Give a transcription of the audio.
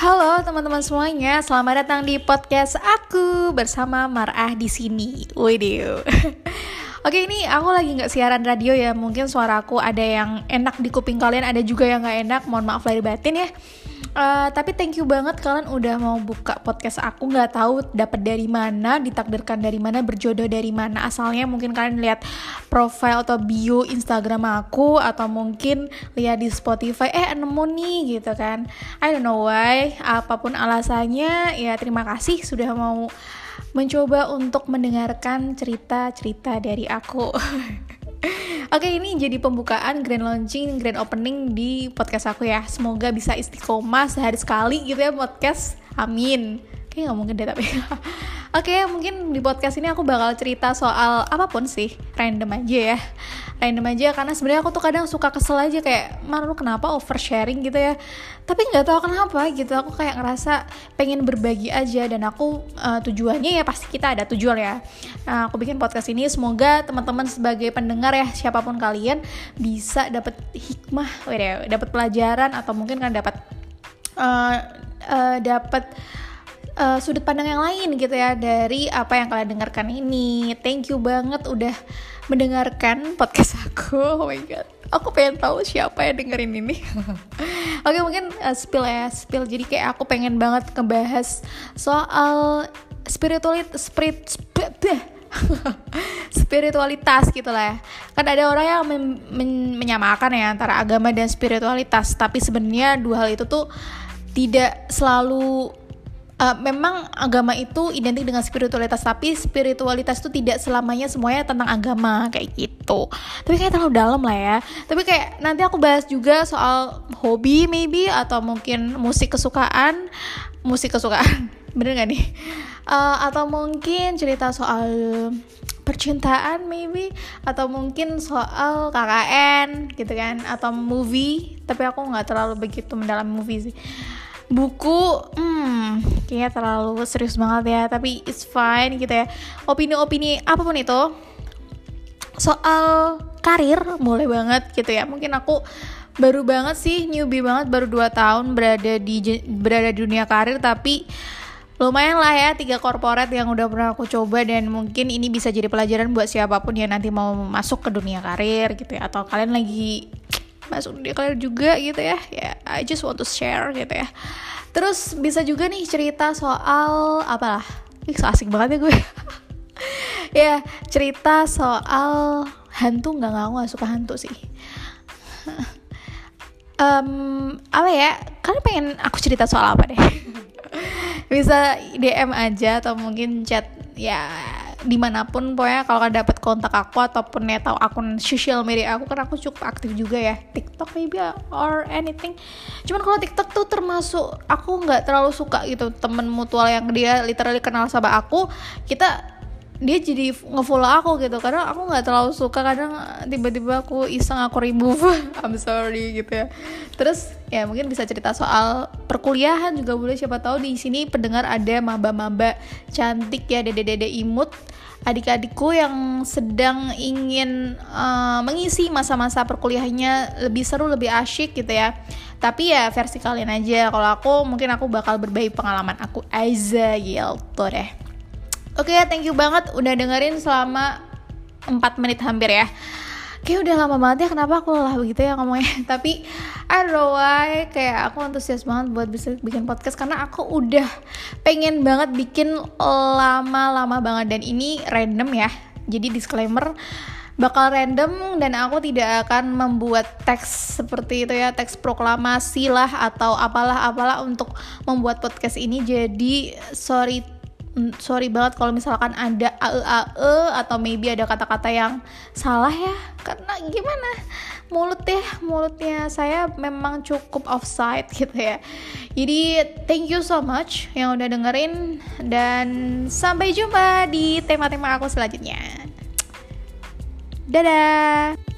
Halo teman-teman semuanya, selamat datang di podcast aku bersama Marah di sini. Waduh. Oke ini aku lagi nggak siaran radio ya, mungkin suaraku ada yang enak di kuping kalian, ada juga yang nggak enak. Mohon maaf lahir batin ya. Uh, tapi thank you banget kalian udah mau buka podcast aku. Nggak tahu dapat dari mana ditakdirkan dari mana berjodoh dari mana. Asalnya mungkin kalian lihat profile atau bio Instagram aku atau mungkin lihat di Spotify eh nemu nih gitu kan. I don't know why. Apa pun alasannya ya terima kasih sudah mau mencoba untuk mendengarkan cerita-cerita dari aku Oke ini jadi pembukaan grand launching, grand opening di podcast aku ya. Semoga bisa istiqomah sehari sekali gitu ya podcast. Amin. Kayaknya gak mungkin deh tapi Oke mungkin di podcast ini aku bakal cerita soal apa pun sih Random aja ya. Random aja karena sebenarnya aku tuh kadang suka kesel aja kayak mana lu kenapa oversharing? gitu ya. Tapi nggak tahu kenapa gitu aku kayak ngerasa pengen berbagi aja dan aku uh, tujuannya ya pasti kita ada tujuan ya. Nah, aku bikin podcast ini semoga teman-teman sebagai pendengar ya siapa pun kalian bisa dapat hikmah dapat pelajaran atau mungkin kan dapat uh, uh, dapat uh, sudut pandang yang lain gitu ya dari apa yang kalian dengarkan ini. Thank you banget udah mendengarkan podcast aku. Oh my god. Aku pengen tahu siapa yang dengerin ini. Oke okay, mungkin uh, spill ya spill. Jadi kayak aku pengen banget ngebahas soal spiritualitas spirit, spirit spiritualitas gitu lah ya. Kan ada orang yang men men menyamakan ya antara agama dan spiritualitas. Tapi sebenarnya dua hal itu tuh tidak selalu uh, memang agama itu identik dengan spiritualitas tapi spiritualitas itu tidak selamanya semuanya tentang agama kayak gitu. Tapi kayak terlalu dalam lah ya. Tapi kayak nanti aku bahas juga soal hobi maybe atau mungkin musik kesukaan. Musik kesukaan bener gak nih? Uh, atau mungkin cerita soal percintaan maybe atau mungkin soal KKN gitu kan atau movie. Tapi aku nggak terlalu begitu mendalam movie sih buku hmm kayaknya terlalu serius banget ya tapi it's fine gitu ya. Opini-opini apa pun itu soal karir boleh banget gitu ya. Mungkin aku baru banget sih newbie banget baru 2 tahun berada di berada di dunia karir tapi lumayan lah ya tiga korporat yang udah pernah aku coba dan mungkin ini bisa jadi pelajaran buat siapa pun yang nanti mau masuk ke dunia karir gitu ya. Atau kalian lagi masuk dunia karir juga gitu ya ya I just want to share gitu ya Terus bisa juga nih cerita soal apalah. Ih, so asik banget ya gue. ya, cerita soal hantu nggak nggak gak suka hantu sih. um, apa ya? Kalian pengen aku cerita soal apa deh? bisa DM aja atau mungkin chat ya di mana pun pokoknya kalau kalian dapat kontak aku ataupun ya tahu akun sosial media aku kan aku cukup aktif juga ya. TikTok maybe or anything. Cuman kalau TikTok tuh termasuk aku nggak terlalu suka gitu temen mutual yang dia literally kenal sama aku. Kita dia jadi ngefollow aku gitu. Karena aku nggak terlalu suka kadang tiba-tiba aku iseng aku remove. I'm sorry gitu ya. Terus ya mungkin bisa cerita soal perkuliahan juga boleh siapa tahu di sini pendengar ada maba-maba cantik ya dede-dede imut adik-adikku yang sedang ingin uh, mengisi masa-masa perkuliahannya lebih seru lebih asyik gitu ya. Tapi ya versi kalian aja. Kalau aku mungkin aku bakal berbagi pengalaman aku aja gitu deh Oke ya, thank you banget udah dengerin selama 4 menit hampir ya. Kayak udah lama banget ya kenapa aku lelah begitu ya ngomongnya? Tapi I don't know why Kayak aku antusias banget buat bisa bikin podcast Karena aku udah pengen banget bikin lama-lama banget. Dan ini random ya Jadi disclaimer bakal random dan aku tidak akan membuat teks seperti itu ya teks proklamasi lah atau apalah apalah untuk membuat podcast ini. Jadi sorry Sorry banget kalau misalkan ada ae ae atau maybe ada kata-kata yang salah ya. Karena gimana? Mulut ya mulutnya saya memang cukup offside gitu ya. Jadi thank you so much yang udah dengerin dan sampai jumpa di tema-tema aku selanjutnya. Dadah